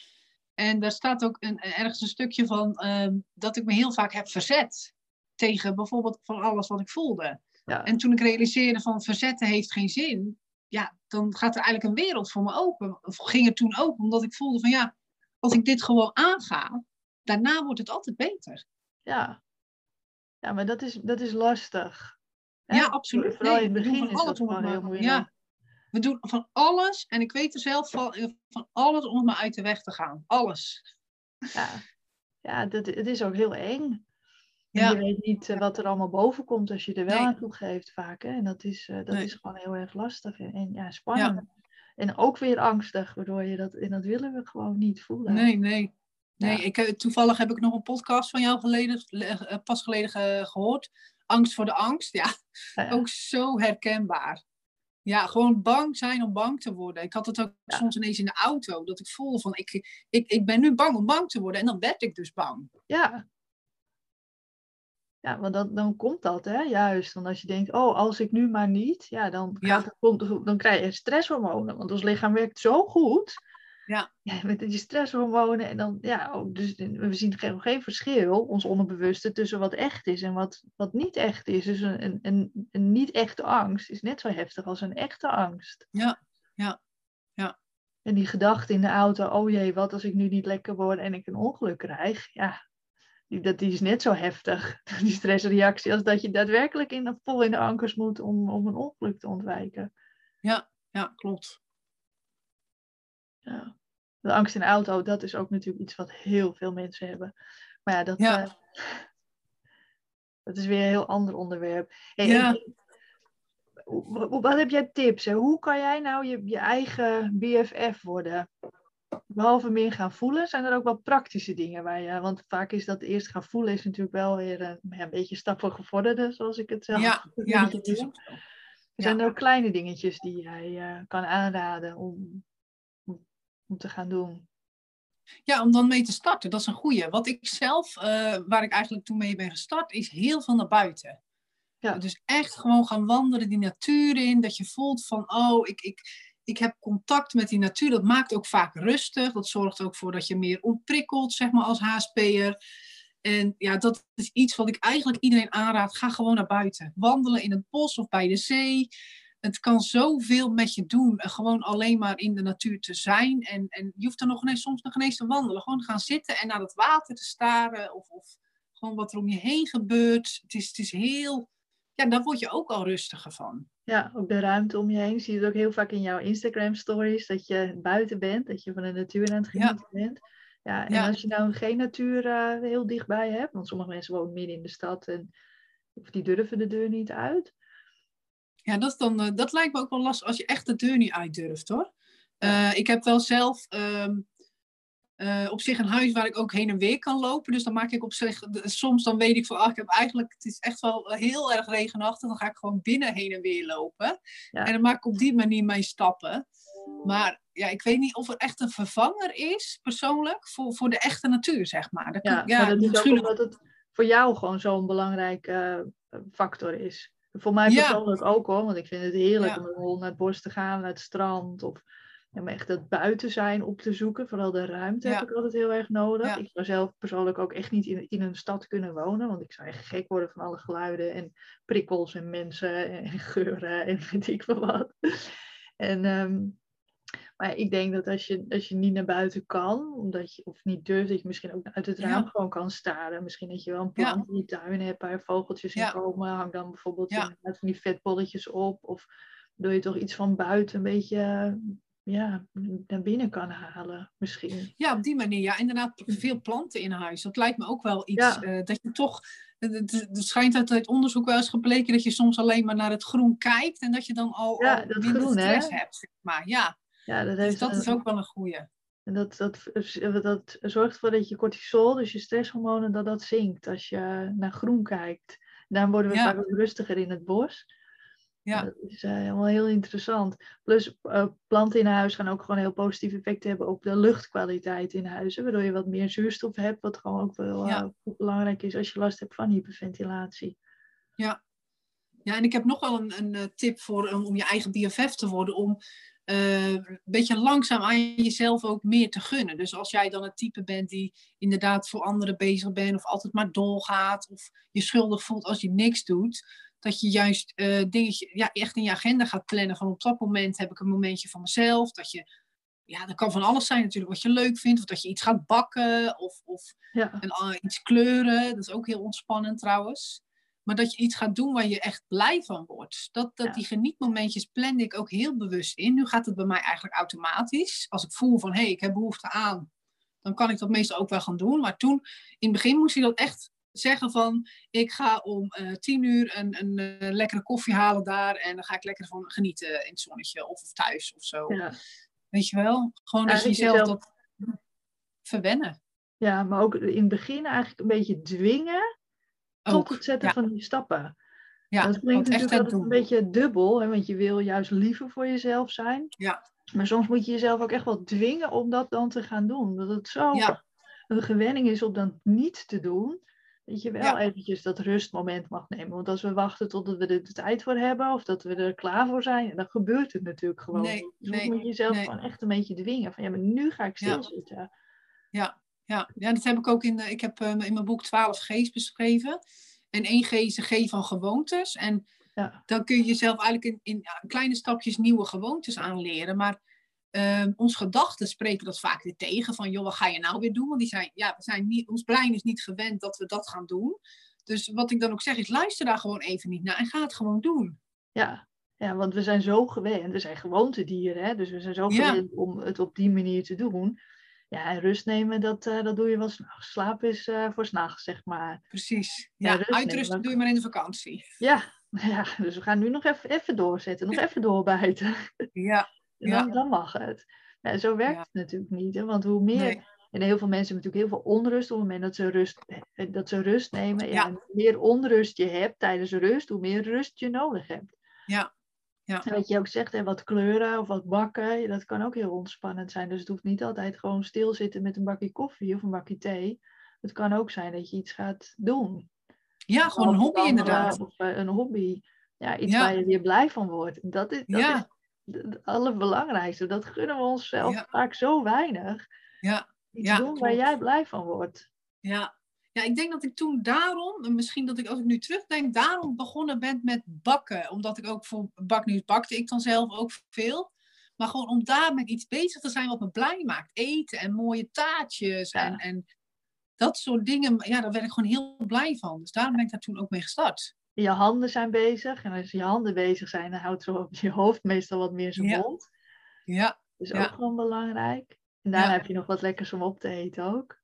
En daar staat ook een, ergens een stukje van ehm, dat ik me heel vaak heb verzet tegen bijvoorbeeld van alles wat ik voelde. Ja, En toen ik realiseerde van verzetten heeft geen zin, ja, dan gaat er eigenlijk een wereld voor me open. Of ging het toen open, omdat ik voelde van ja, als ik dit gewoon aanga, daarna wordt het altijd beter. ja. ja maar dat is, dat is lastig. Hè? Ja, absoluut. Vooral Nee, in het begin is dat gewoon heel moeilijk. Ja, we doen van alles, en ik weet er zelf van, van alles om maar uit de weg te gaan. Alles. Ja, ja dat, het is ook heel eng. En Ja. je weet niet eh, wat er allemaal boven komt als je er wel Nee. aan toegeeft vaak. Hè? En dat is, eh, dat Nee. is gewoon heel erg lastig en, en ja, spannend. En ook weer angstig, waardoor je dat, en dat willen we gewoon niet voelen. Nee, nee. Nee, Ja. ik, eh, toevallig heb ik nog een podcast van jou geleden, pas geleden ge- gehoord. Angst voor de angst. Ja, Ja, ja. ook zo herkenbaar. Ja, gewoon bang zijn om bang te worden. Ik had het ook Ja. soms ineens in de auto, dat ik voelde van, ik, ik, ik ben nu bang om bang te worden. En dan werd ik dus bang. Ja. Ja, want dan, dan komt dat, hè, juist. Want als je denkt, oh, als ik nu maar niet, ja, dan, Ja. het- dan krijg je stresshormonen. Want ons lichaam werkt zo goed. Ja. ja met die stresshormonen. En dan, ja, ook, dus we zien geen, geen verschil, ons onderbewuste, tussen wat echt is en wat, wat niet echt is. Dus een, een, een, een niet-echte angst is net zo heftig als een echte angst. Ja, ja, ja. En die gedachte in de auto, oh jee, wat als ik nu niet lekker word en ik een ongeluk krijg? Ja, die, dat, die is net zo heftig, die stressreactie, als dat je daadwerkelijk in, vol in de ankers moet om, om een ongeluk te ontwijken. Ja, klopt. Ja. De angst in de auto, dat is ook natuurlijk iets wat heel veel mensen hebben. Maar ja, dat, Ja. eh, dat is weer een heel ander onderwerp. Hey, Ja. en- wat heb jij tips? Hè? Hoe kan jij nou je, je eigen BFF worden? Behalve meer gaan voelen, zijn er ook wel praktische dingen waar je. Want vaak is dat eerst gaan voelen, is natuurlijk wel weer een, ja, een beetje stap voor gevorderde, zoals ik het zelf Ja, ja, dat is ook zo. Zijn er ook kleine dingetjes die jij eh, kan aanraden om, om, te gaan doen? Ja, om dan mee te starten, dat is een goeie. Wat ik zelf, eh, waar ik eigenlijk toen mee ben gestart, is heel veel naar buiten. Ja. Dus echt gewoon gaan wandelen, die natuur in. Dat je voelt van, oh, ik, ik, ik heb contact met die natuur. Dat maakt ook vaak rustig. Dat zorgt ook voor dat je meer ontprikkelt, zeg maar, als HSP'er. En ja, dat is iets wat ik eigenlijk iedereen aanraad. Ga gewoon naar buiten. Wandelen in het bos of bij de zee. Het kan zoveel met je doen. En gewoon alleen maar in de natuur te zijn. En, en je hoeft er nog ineens, soms nog ineens te wandelen. Gewoon gaan zitten en naar het water te staren. Of, of gewoon wat er om je heen gebeurt. Het is, het is heel... Ja, daar word je ook al rustiger van. Ja, ook de ruimte om je heen. Zie je het ook heel vaak in jouw Instagram stories, dat je buiten bent, dat je van de natuur aan het Ja. genieten bent. Ja, en als je nou geen natuur uh, heel dichtbij hebt, want sommige mensen wonen midden in de stad en of die durven de deur niet uit. Ja, dat, is dan, uh, dat lijkt me ook wel lastig als je echt de deur niet uit durft hoor. Uh, ik heb wel zelf um, uh, op zich een huis waar ik ook heen en weer kan lopen. Dus dan maak ik op zich, soms dan weet ik van, ah, ik heb eigenlijk, het is echt wel heel erg regenachtig. Dan ga ik gewoon binnen heen en weer lopen. Ja. En dan maak ik op die manier mijn stappen. Maar ja, ik weet niet of er echt een vervanger is, persoonlijk, voor, voor de echte natuur, zeg maar. Dat, ja, ja, maar dat is ook omdat het voor jou gewoon zo'n belangrijke uh, factor is. Voor mij persoonlijk ja. ook hoor, want ik vind het heerlijk om een hond naar het bos te gaan, naar het strand. Of ja, maar echt het buiten zijn op te zoeken. Vooral de ruimte heb ik altijd heel erg nodig. Ik zou zelf persoonlijk ook echt niet in, in een stad kunnen wonen. Want ik zou echt gek worden van alle geluiden en prikkels en mensen en, geuren en weet ik veel wat. En, um, maar ik denk dat als je, als je niet naar buiten kan, omdat je, of niet durft, dat je misschien ook uit het raam gewoon kan staren. Misschien dat je wel een plant in je tuin hebt waar vogeltjes in komen. Hang dan bijvoorbeeld van die vetbolletjes op. Of doe je toch iets van buiten een beetje ja, naar binnen kan halen, misschien. Ja, op die manier. Ja, inderdaad, veel planten in huis. Dat lijkt me ook wel iets ja. uh, dat je toch. Het schijnt uit het onderzoek wel eens gebleken dat je soms alleen maar naar het groen kijkt en dat je dan al, ja, al dat minder groen, stress hè? hebt. Zeg maar ja, ja dat, dus heeft dat een, is ook wel een goeie. En dat, dat, dat zorgt ervoor dat je cortisol, dus je stresshormonen, dat dat zinkt als je naar groen kijkt. Daarom worden we Ja. vaak ook rustiger in het bos. Ja. Dat is eh, helemaal heel interessant. Plus eh, planten in huis gaan ook gewoon heel positieve effecten hebben op de luchtkwaliteit in huizen. Waardoor je wat meer zuurstof hebt, wat gewoon ook wel eh, Ja. belangrijk is als je last hebt van hyperventilatie. Ja. ja, en ik heb nog wel een, een tip voor um, om je eigen BFF te worden. Om een beetje langzaam aan jezelf ook meer te gunnen. Dus als jij dan het type bent die inderdaad voor anderen bezig bent. Of altijd maar doorgaat. Of je schuldig voelt als je niks doet. Dat je juist eh dingetje, ja, echt in je agenda gaat plannen. Van op dat moment heb ik een momentje van mezelf. Dat je, ja, dat kan van alles zijn natuurlijk. Wat je leuk vindt. Of dat je iets gaat bakken. Of, of Ja, en ah, iets kleuren, dat is ook heel ontspannend trouwens. Maar dat je iets gaat doen waar je echt blij van wordt. Dat, dat Ja. Die genietmomentjes plan ik ook heel bewust in. Nu gaat het bij mij eigenlijk automatisch. Als ik voel van hé, hey, ik heb behoefte aan, dan kan ik dat meestal ook wel gaan doen. Maar toen, in het begin moest ik dat echt zeggen van ik ga om eh, tien uur een, een eh, lekkere koffie halen daar. En dan ga ik lekker van genieten in het zonnetje of, of thuis of zo. ja. Weet je wel? Gewoon dat je Eigenlijk jezelf dat verwennen. ja, maar ook in het begin eigenlijk een beetje dwingen tot het zetten ja. van die stappen. Ja, dat klinkt natuurlijk altijd doen. een beetje dubbel, hè, want je wil juist liever voor jezelf zijn. Ja. Maar soms moet je jezelf ook echt wel dwingen om dat dan te gaan doen. Dat het zo Ja. een gewenning is om dat niet te doen. Dat je wel Ja. eventjes dat rustmoment mag nemen. Want als we wachten totdat we er de tijd voor hebben of dat we er klaar voor zijn, dan gebeurt het natuurlijk gewoon. Nee, nee, moet je jezelf nee. gewoon echt een beetje dwingen. Van ja, maar nu ga ik Ja. stilzitten. Ja, ja. ja, dat heb ik ook in, de, ik heb eh, in mijn boek 12 G's beschreven. En één G is een G van gewoontes. En Ja. dan kun je jezelf eigenlijk in, in kleine stapjes nieuwe gewoontes aanleren. Maar ehm onze gedachten spreken dat vaak weer tegen. Van joh, wat ga je nou weer doen? Want die zijn, ja, we zijn niet, ons brein is niet gewend dat we dat gaan doen. Dus wat ik dan ook zeg is, luister daar gewoon even niet naar en ga het gewoon doen. Ja. ja, want we zijn zo gewend. We zijn gewoontedieren, hè? dus we zijn zo Ja. gewend om het op die manier te doen. Ja, en rust nemen, dat, eh, dat doe je wel s'nachts. Slaap is eh, voor s'nachts, zeg maar. Precies. Ja, Ja, rust nemen, uitrusten doe je maar in de vakantie. Ja, ja, dus we gaan nu nog even, even doorzetten, nog even doorbijten. Ja, Dan, dan mag het. Ja, zo werkt Ja. het natuurlijk niet. Hè? Want hoe meer. Nee. En heel veel mensen hebben natuurlijk heel veel onrust op het moment dat ze rust, eh, dat ze rust nemen. Ja. En hoe meer onrust je hebt tijdens rust, hoe meer rust je nodig hebt. ja, ja. En wat je ook zegt, hè, wat kleuren of wat bakken, dat kan ook heel ontspannend zijn. Dus het hoeft niet altijd gewoon stilzitten met een bakje koffie of een bakje thee. Het kan ook zijn dat je iets gaat doen. ja gewoon een hobby inderdaad. Of eh, een hobby. Ja, iets Ja. waar je weer blij van wordt. Dat is, dat Ja. is het allerbelangrijkste. Dat gunnen we onszelf Ja. vaak zo weinig. Ja, Iets Ja, doen waar jij blij van wordt. Ja. ja, ik denk dat ik toen daarom, en misschien dat ik als ik nu terugdenk, daarom begonnen ben met bakken. Omdat ik ook voor baknieuws bakte ik dan zelf ook veel. Maar gewoon om daar met iets bezig te zijn wat me blij maakt. Eten en mooie taartjes Ja. en, en dat soort dingen. Ja, daar werd ik gewoon heel blij van. Dus daarom ben ik daar toen ook mee gestart. Je handen zijn bezig. En als je handen bezig zijn, dan houdt zo op je hoofd meestal wat meer zijn Ja. mond. Ja, Dat is ook gewoon belangrijk. En daarna heb je nog wat lekkers om op te eten ook.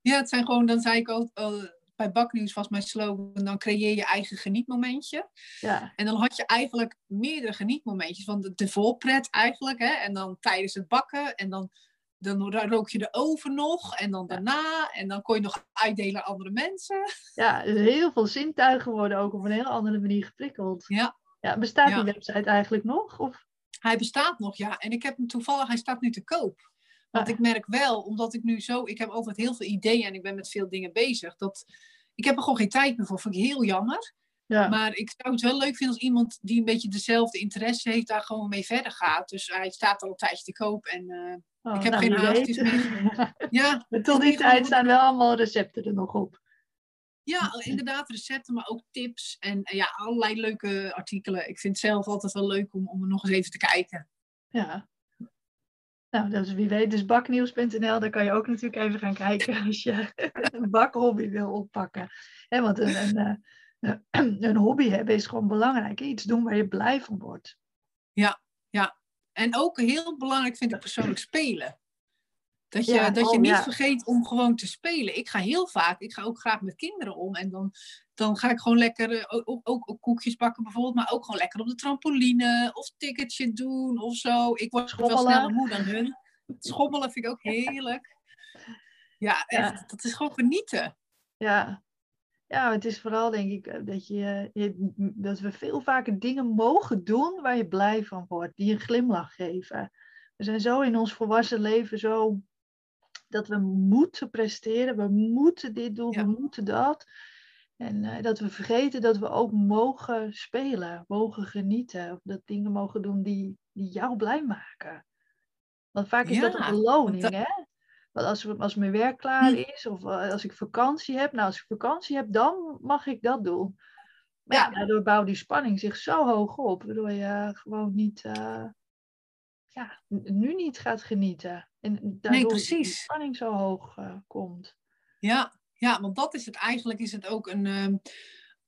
Ja, het zijn gewoon, dan zei ik ook, al, bij Baknieuws was mijn slogan, dan creëer je eigen genietmomentje. Ja, En dan had je eigenlijk meerdere genietmomentjes. Van de, de voorpret eigenlijk. Hè? En dan tijdens het bakken. En dan, dan rook je de oven nog. En dan daarna. En dan kon je nog uitdelen aan andere mensen. ja dus heel veel zintuigen worden ook op een heel andere manier geprikkeld. Ja, Ja, bestaat Ja. die website eigenlijk nog? Of? hij bestaat nog, ja. En ik heb hem toevallig, hij staat nu te koop. Want Ah. ik merk wel, omdat ik nu zo, ik heb altijd heel veel ideeën en ik ben met veel dingen bezig. Dat, ik heb er gewoon geen tijd meer voor. Vind ik heel jammer. Ja, Maar ik zou het wel leuk vinden als iemand die een beetje dezelfde interesse heeft, daar gewoon mee verder gaat. Dus hij staat al een tijdje te koop. En eh, Oh, ik heb nou, geen wie haast, weet. het is ja, Maar tot die is tijd staan wel allemaal recepten er nog op. Ja, inderdaad, recepten, maar ook tips en ja, allerlei leuke artikelen. Ik vind het zelf altijd wel leuk om, om er nog eens even te kijken. Ja. Nou, dus wie weet, dus baknieuws.nl, daar kan je ook natuurlijk even gaan kijken als je een bakhobby wil oppakken. Hè, want een, een, eh, een hobby hebben is gewoon belangrijk. Iets doen waar je blij van wordt. En ook heel belangrijk vind ik persoonlijk spelen. Dat je, Ja, dat je oh, niet ja. vergeet om gewoon te spelen. Ik ga heel vaak, ik ga ook graag met kinderen om. En dan, dan ga ik gewoon lekker, eh, ook, ook, ook, koekjes bakken bijvoorbeeld. Maar ook gewoon lekker op de trampoline. Of ticketje doen of zo. Ik word wel Schommelen. sneller moe dan hun. Schommelen vind ik ook heerlijk. Ja, echt. Dat is gewoon genieten. Ja. Ja, het is vooral denk ik eh, dat, je, je, dat we veel vaker dingen mogen doen waar je blij van wordt. Die een glimlach geven. We zijn zo in ons volwassen leven zo dat we moeten presteren. We moeten dit doen, Ja. we moeten dat. En eh, dat we vergeten dat we ook mogen spelen, mogen genieten. Of dat dingen mogen doen die, die jou blij maken. Want vaak is dat een beloning, hè? Want als, als mijn werk klaar Hm. is of eh, als ik vakantie heb, nou als ik vakantie heb, dan mag ik dat doen. Maar ja, Ja. daardoor bouwt die spanning zich zo hoog op, waardoor je gewoon niet, eh, ja, nu niet gaat genieten. En daardoor die precies. spanning zo hoog eh, komt. Ja, ja, want dat is het eigenlijk, is het ook een. ehm,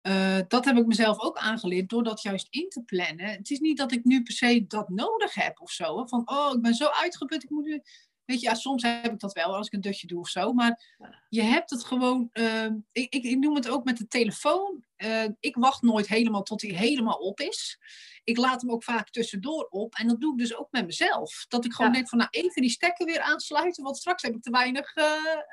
eh, dat heb ik mezelf ook aangeleerd door dat juist in te plannen. Het is niet dat ik nu per se dat nodig heb of zo. hè, Van, oh, ik ben zo uitgeput, ik moet nu. Weet je, ja, soms heb ik dat wel als ik een dutje doe of zo. Maar je hebt het gewoon. ehm, ik, ik, ik noem het ook met de telefoon. Eh, ik wacht nooit helemaal tot hij helemaal op is. Ik laat hem ook vaak tussendoor op. En dat doe ik dus ook met mezelf. Dat ik gewoon Ja. denk van, nou, even die stekker weer aansluiten. Want straks heb ik te weinig eh,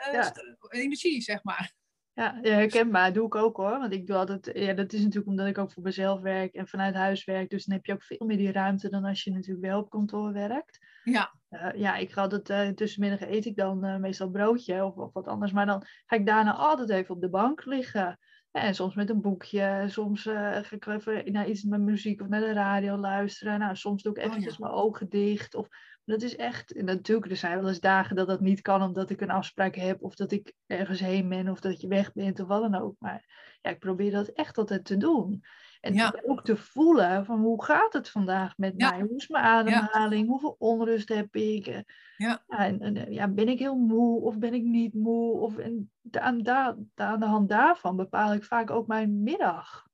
eh, Ja. energie, zeg maar. Ja, ja, herkenbaar. Doe ik ook hoor. Want ik doe altijd, ja, dat is natuurlijk omdat ik ook voor mezelf werk en vanuit huis werk. Dus dan heb je ook veel meer die ruimte dan als je natuurlijk wel op kantoor werkt. Ja, Eh, ja, ik ga altijd, eh tussenmiddag eet ik dan eh, meestal broodje of, of wat anders. Maar dan ga ik daarna altijd even op de bank liggen. En soms met een boekje. Soms eh, ga ik even naar iets met muziek of naar de radio luisteren. Nou, soms doe ik Oh, eventjes ja. mijn ogen dicht. Of, dat is echt, en natuurlijk, er zijn wel eens dagen dat dat niet kan omdat ik een afspraak heb. Of dat ik ergens heen ben of dat je weg bent of wat dan ook. Maar ja, ik probeer dat echt altijd te doen. En Ja. ook te voelen van hoe gaat het vandaag met Ja. mij? Hoe is mijn ademhaling? Hoeveel onrust heb ik? Eh, Ja. en, en, ja, ben ik heel moe of ben ik niet moe? Of, en aan, de hand daarvan bepaal ik vaak ook mijn middag.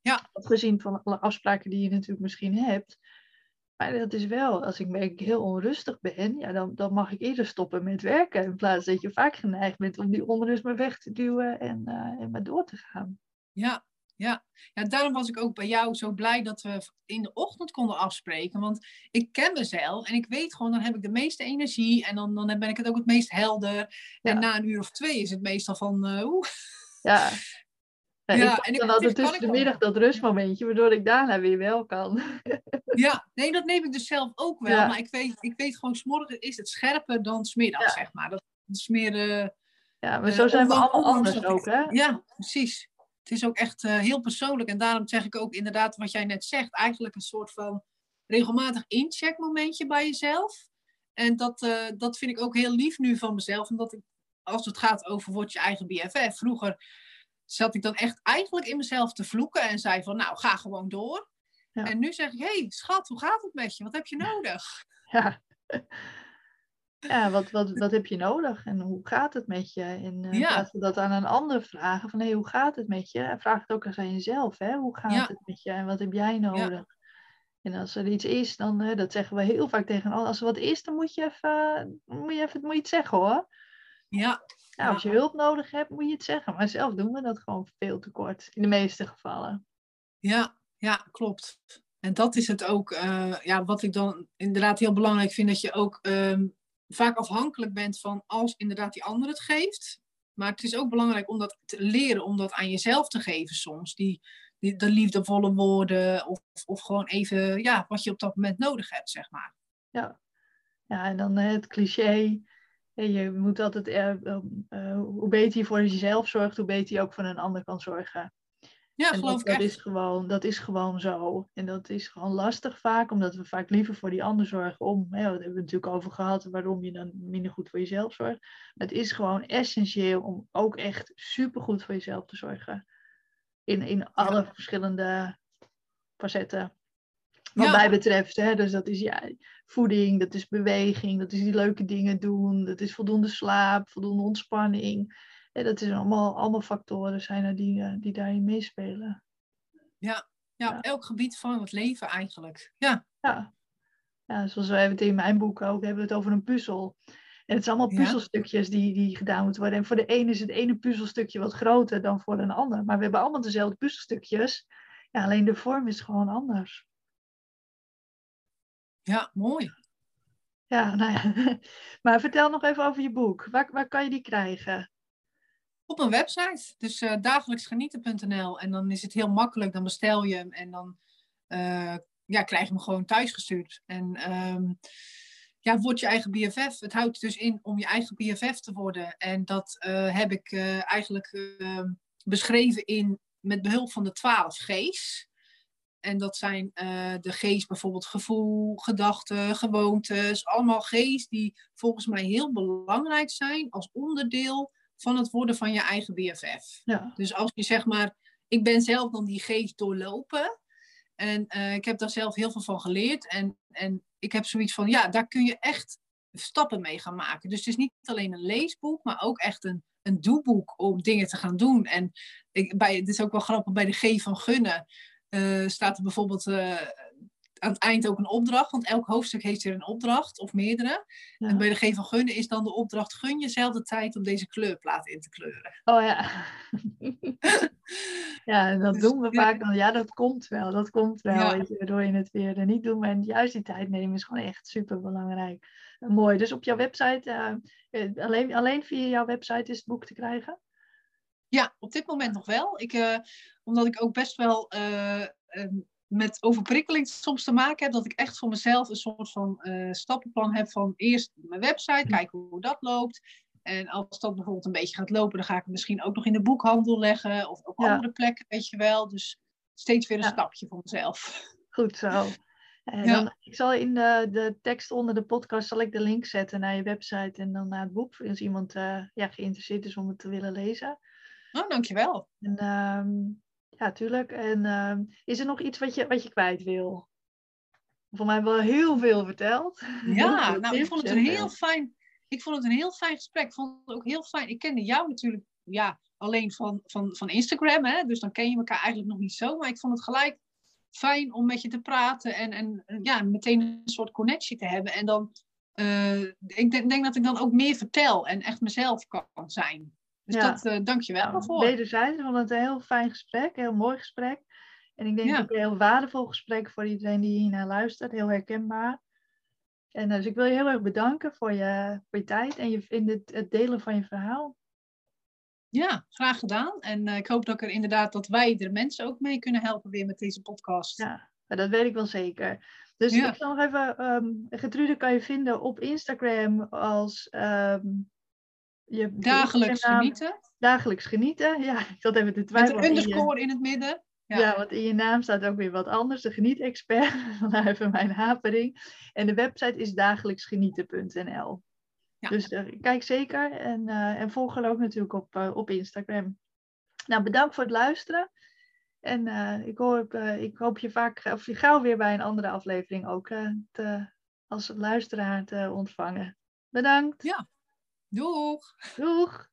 Ja. Afgezien van alle afspraken die je natuurlijk misschien hebt. Maar dat is wel, als ik merk ik heel onrustig ben, ja, dan, dan mag ik eerder stoppen met werken. In plaats dat je vaak geneigd bent om die onrust maar weg te duwen en, eh, en maar door te gaan. ja, ja. ja, daarom was ik ook bij jou zo blij dat we in de ochtend konden afspreken. Want ik ken mezelf en ik weet gewoon, dan heb ik de meeste energie. En dan, dan ben ik het ook het meest helder. En na een uur of twee is het meestal van, oeh. Ja. Ja, en ik- dan dit altijd tussen de middag dat rustmomentje, waardoor ik daarna weer wel kan. Ja, nee, dat neem ik dus zelf ook wel. Ja. Maar ik weet, ik weet gewoon, s'morgens is het scherper dan smiddags, Ja. zeg maar. Dat is meer... eh, Ja, maar Eh, zo zijn we allemaal anders ook, hè? Ja, precies. Het is ook echt eh, heel persoonlijk. En daarom zeg ik ook inderdaad wat jij net zegt. Eigenlijk een soort van regelmatig incheckmomentje bij jezelf. En dat, eh, dat vind ik ook heel lief nu van mezelf. Omdat ik, als het gaat over word je eigen BFF. Vroeger zat ik dan echt eigenlijk in mezelf te vloeken. En zei van nou, ga gewoon door. Ja. En nu zeg ik, hé hey, schat, hoe gaat het met je? Wat heb je nodig? Ja. Ja, wat, wat, wat heb je nodig en hoe gaat het met je? En eh, in Ja. van dat aan een ander vragen van hé, hoe gaat het met je? Vraag het ook eens aan jezelf, hè? Hoe gaat Ja. het met je en wat heb jij nodig? En als er iets is, dan, uh, dat zeggen we heel vaak tegen als er wat is, dan moet je even, moet je even moet je het zeggen hoor. Ja. ja. Als je hulp nodig hebt, moet je het zeggen. Maar zelf doen we dat gewoon veel te kort, in de meeste gevallen. Ja, ja, klopt. En dat is het ook, uh, ja, wat ik dan inderdaad heel belangrijk vind, dat je ook um, vaak afhankelijk bent van als inderdaad die ander het geeft. Maar het is ook belangrijk om dat te leren, om dat aan jezelf te geven soms. Die, die, de liefdevolle woorden of, of gewoon even ja, wat je op dat moment nodig hebt, zeg maar. Ja, ja en dan het cliché. Je moet altijd, uh, uh, hoe beter je voor jezelf zorgt, hoe beter je ook voor een ander kan zorgen. Ja, en geloof dat, ik dat echt. Is gewoon, dat is gewoon zo. En dat is gewoon lastig vaak, omdat we vaak liever voor die ander zorgen om. Hè, hebben we natuurlijk over gehad, waarom je dan minder goed voor jezelf zorgt. Maar het is gewoon essentieel om ook echt supergoed voor jezelf te zorgen. In, in alle Ja. verschillende facetten. Wat Ja. mij betreft, hè, dus dat is ja, voeding, dat is beweging, dat is die leuke dingen doen, dat is voldoende slaap, voldoende ontspanning. Ja, dat is allemaal, allemaal factoren zijn er die, eh, die daarin meespelen. Ja, ja, Ja. elk gebied van het leven eigenlijk. Ja, Ja. ja, zoals wij het in mijn boek ook hebben, we het over een puzzel. En het zijn allemaal puzzelstukjes die, die gedaan moeten worden. En voor de ene is het ene puzzelstukje wat groter dan voor een ander. Maar we hebben allemaal dezelfde puzzelstukjes. Ja, alleen de vorm is gewoon anders. ja, mooi. Ja, nou ja. Maar vertel nog even over je boek. Waar, waar kan je die krijgen? Op mijn website, dus eh dagelijksgenieten.nl. En dan is het heel makkelijk, dan bestel je hem en dan eh, ja, krijg je hem gewoon thuisgestuurd. En ehm, ja, word je eigen BFF. Het houdt dus in om je eigen BFF te worden. En dat eh, heb ik eigenlijk eh, beschreven in, met behulp van de 12 G's. En dat zijn de G's bijvoorbeeld gevoel, gedachten, gewoontes. Allemaal G's die volgens mij heel belangrijk zijn als onderdeel van het worden van je eigen BFF. Ja, Dus als je zeg maar, ik ben zelf dan die G's doorlopen. En eh, ik heb daar zelf heel veel van geleerd. En, en ik heb zoiets van, ja, daar kun je echt stappen mee gaan maken. Dus het is niet alleen een leesboek, maar ook echt een, een doeboek om dingen te gaan doen. En ik, bij, het is ook wel grappig, bij de G van gunnen eh, staat er bijvoorbeeld eh, aan het eind ook een opdracht. Want elk hoofdstuk heeft weer een opdracht, of meerdere. ja. En bij de G van gunnen is dan de opdracht, gun jezelf de tijd om deze kleurplaat in te kleuren. Oh ja. ja, en dat Dus, doen we ja. vaak. Dan, ja, dat komt wel. Dat komt wel. Ja. weet je, waardoor je het weer eh, niet doet. Maar juist die tijd nemen is gewoon echt super belangrijk. mooi. Dus op jouw website, eh, eh, alleen, alleen via jouw website is het boek te krijgen? Ja, op dit moment nog wel. Ik, eh, omdat ik ook best wel eh, ehm, met overprikkeling soms te maken heb, dat ik echt voor mezelf een soort van eh, stappenplan heb van eerst mijn website, kijken hoe dat loopt. En als dat bijvoorbeeld een beetje gaat lopen, dan ga ik het misschien ook nog in de boekhandel leggen of op Ja. andere plekken, weet je wel. Dus steeds weer een Ja. stapje voor mezelf. Goed zo. En Ja. dan, ik zal in de, de tekst onder de podcast zal ik de link zetten naar je website en dan naar het boek. Als iemand eh, ja, geïnteresseerd is om het te willen lezen. Oh, dankjewel. En, ehm, ja, tuurlijk. En ehm, is er nog iets wat je, wat je kwijt wil? Voor mij wel heel veel verteld. Ja, veel nou, ik vond het en een heel fijn. Ik vond het een heel fijn gesprek. Ik vond het ook heel fijn. Ik kende jou natuurlijk ja, alleen van, van, van Instagram, hè? dus dan ken je elkaar eigenlijk nog niet zo. Maar ik vond het gelijk fijn om met je te praten en, en ja, meteen een soort connectie te hebben. En dan, eh, ik denk, denk dat ik dan ook meer vertel en echt mezelf kan zijn. Dus Ja. dat, eh dank je wel daarvoor. wederzijds, ik vond het een heel fijn gesprek, een heel mooi gesprek. En ik denk Ja. ook een heel waardevol gesprek voor iedereen die hiernaar luistert, heel herkenbaar. En eh, dus ik wil je heel erg bedanken voor je, voor je tijd en je, in het, het delen van je verhaal. Ja, graag gedaan. En eh, ik hoop dat, ik er inderdaad, dat wij er mensen ook mee kunnen helpen weer met deze podcast. Ja, dat weet ik wel zeker. Dus Ja. ik zal nog even, ehm Gertrude kan je vinden op Instagram als ehm, je Dagelijks genieten. Dagelijks genieten. Ja, ik zat even te Met twijfelen. een in je- underscore in het midden. Ja. Ja. want in je naam staat ook weer wat anders, de genietexpert. Vandaar even mijn hapering. En de website is dagelijksgenieten.nl. Ja. Dus eh, kijk zeker en, eh, en volg haar ook natuurlijk op, eh, op Instagram. Nou, bedankt voor het luisteren. En ik, hoop, ik hoop je vaak, of je gauw weer bij een andere aflevering ook te, als luisteraar te ontvangen. Bedankt. Ja. Doeg! Doeg!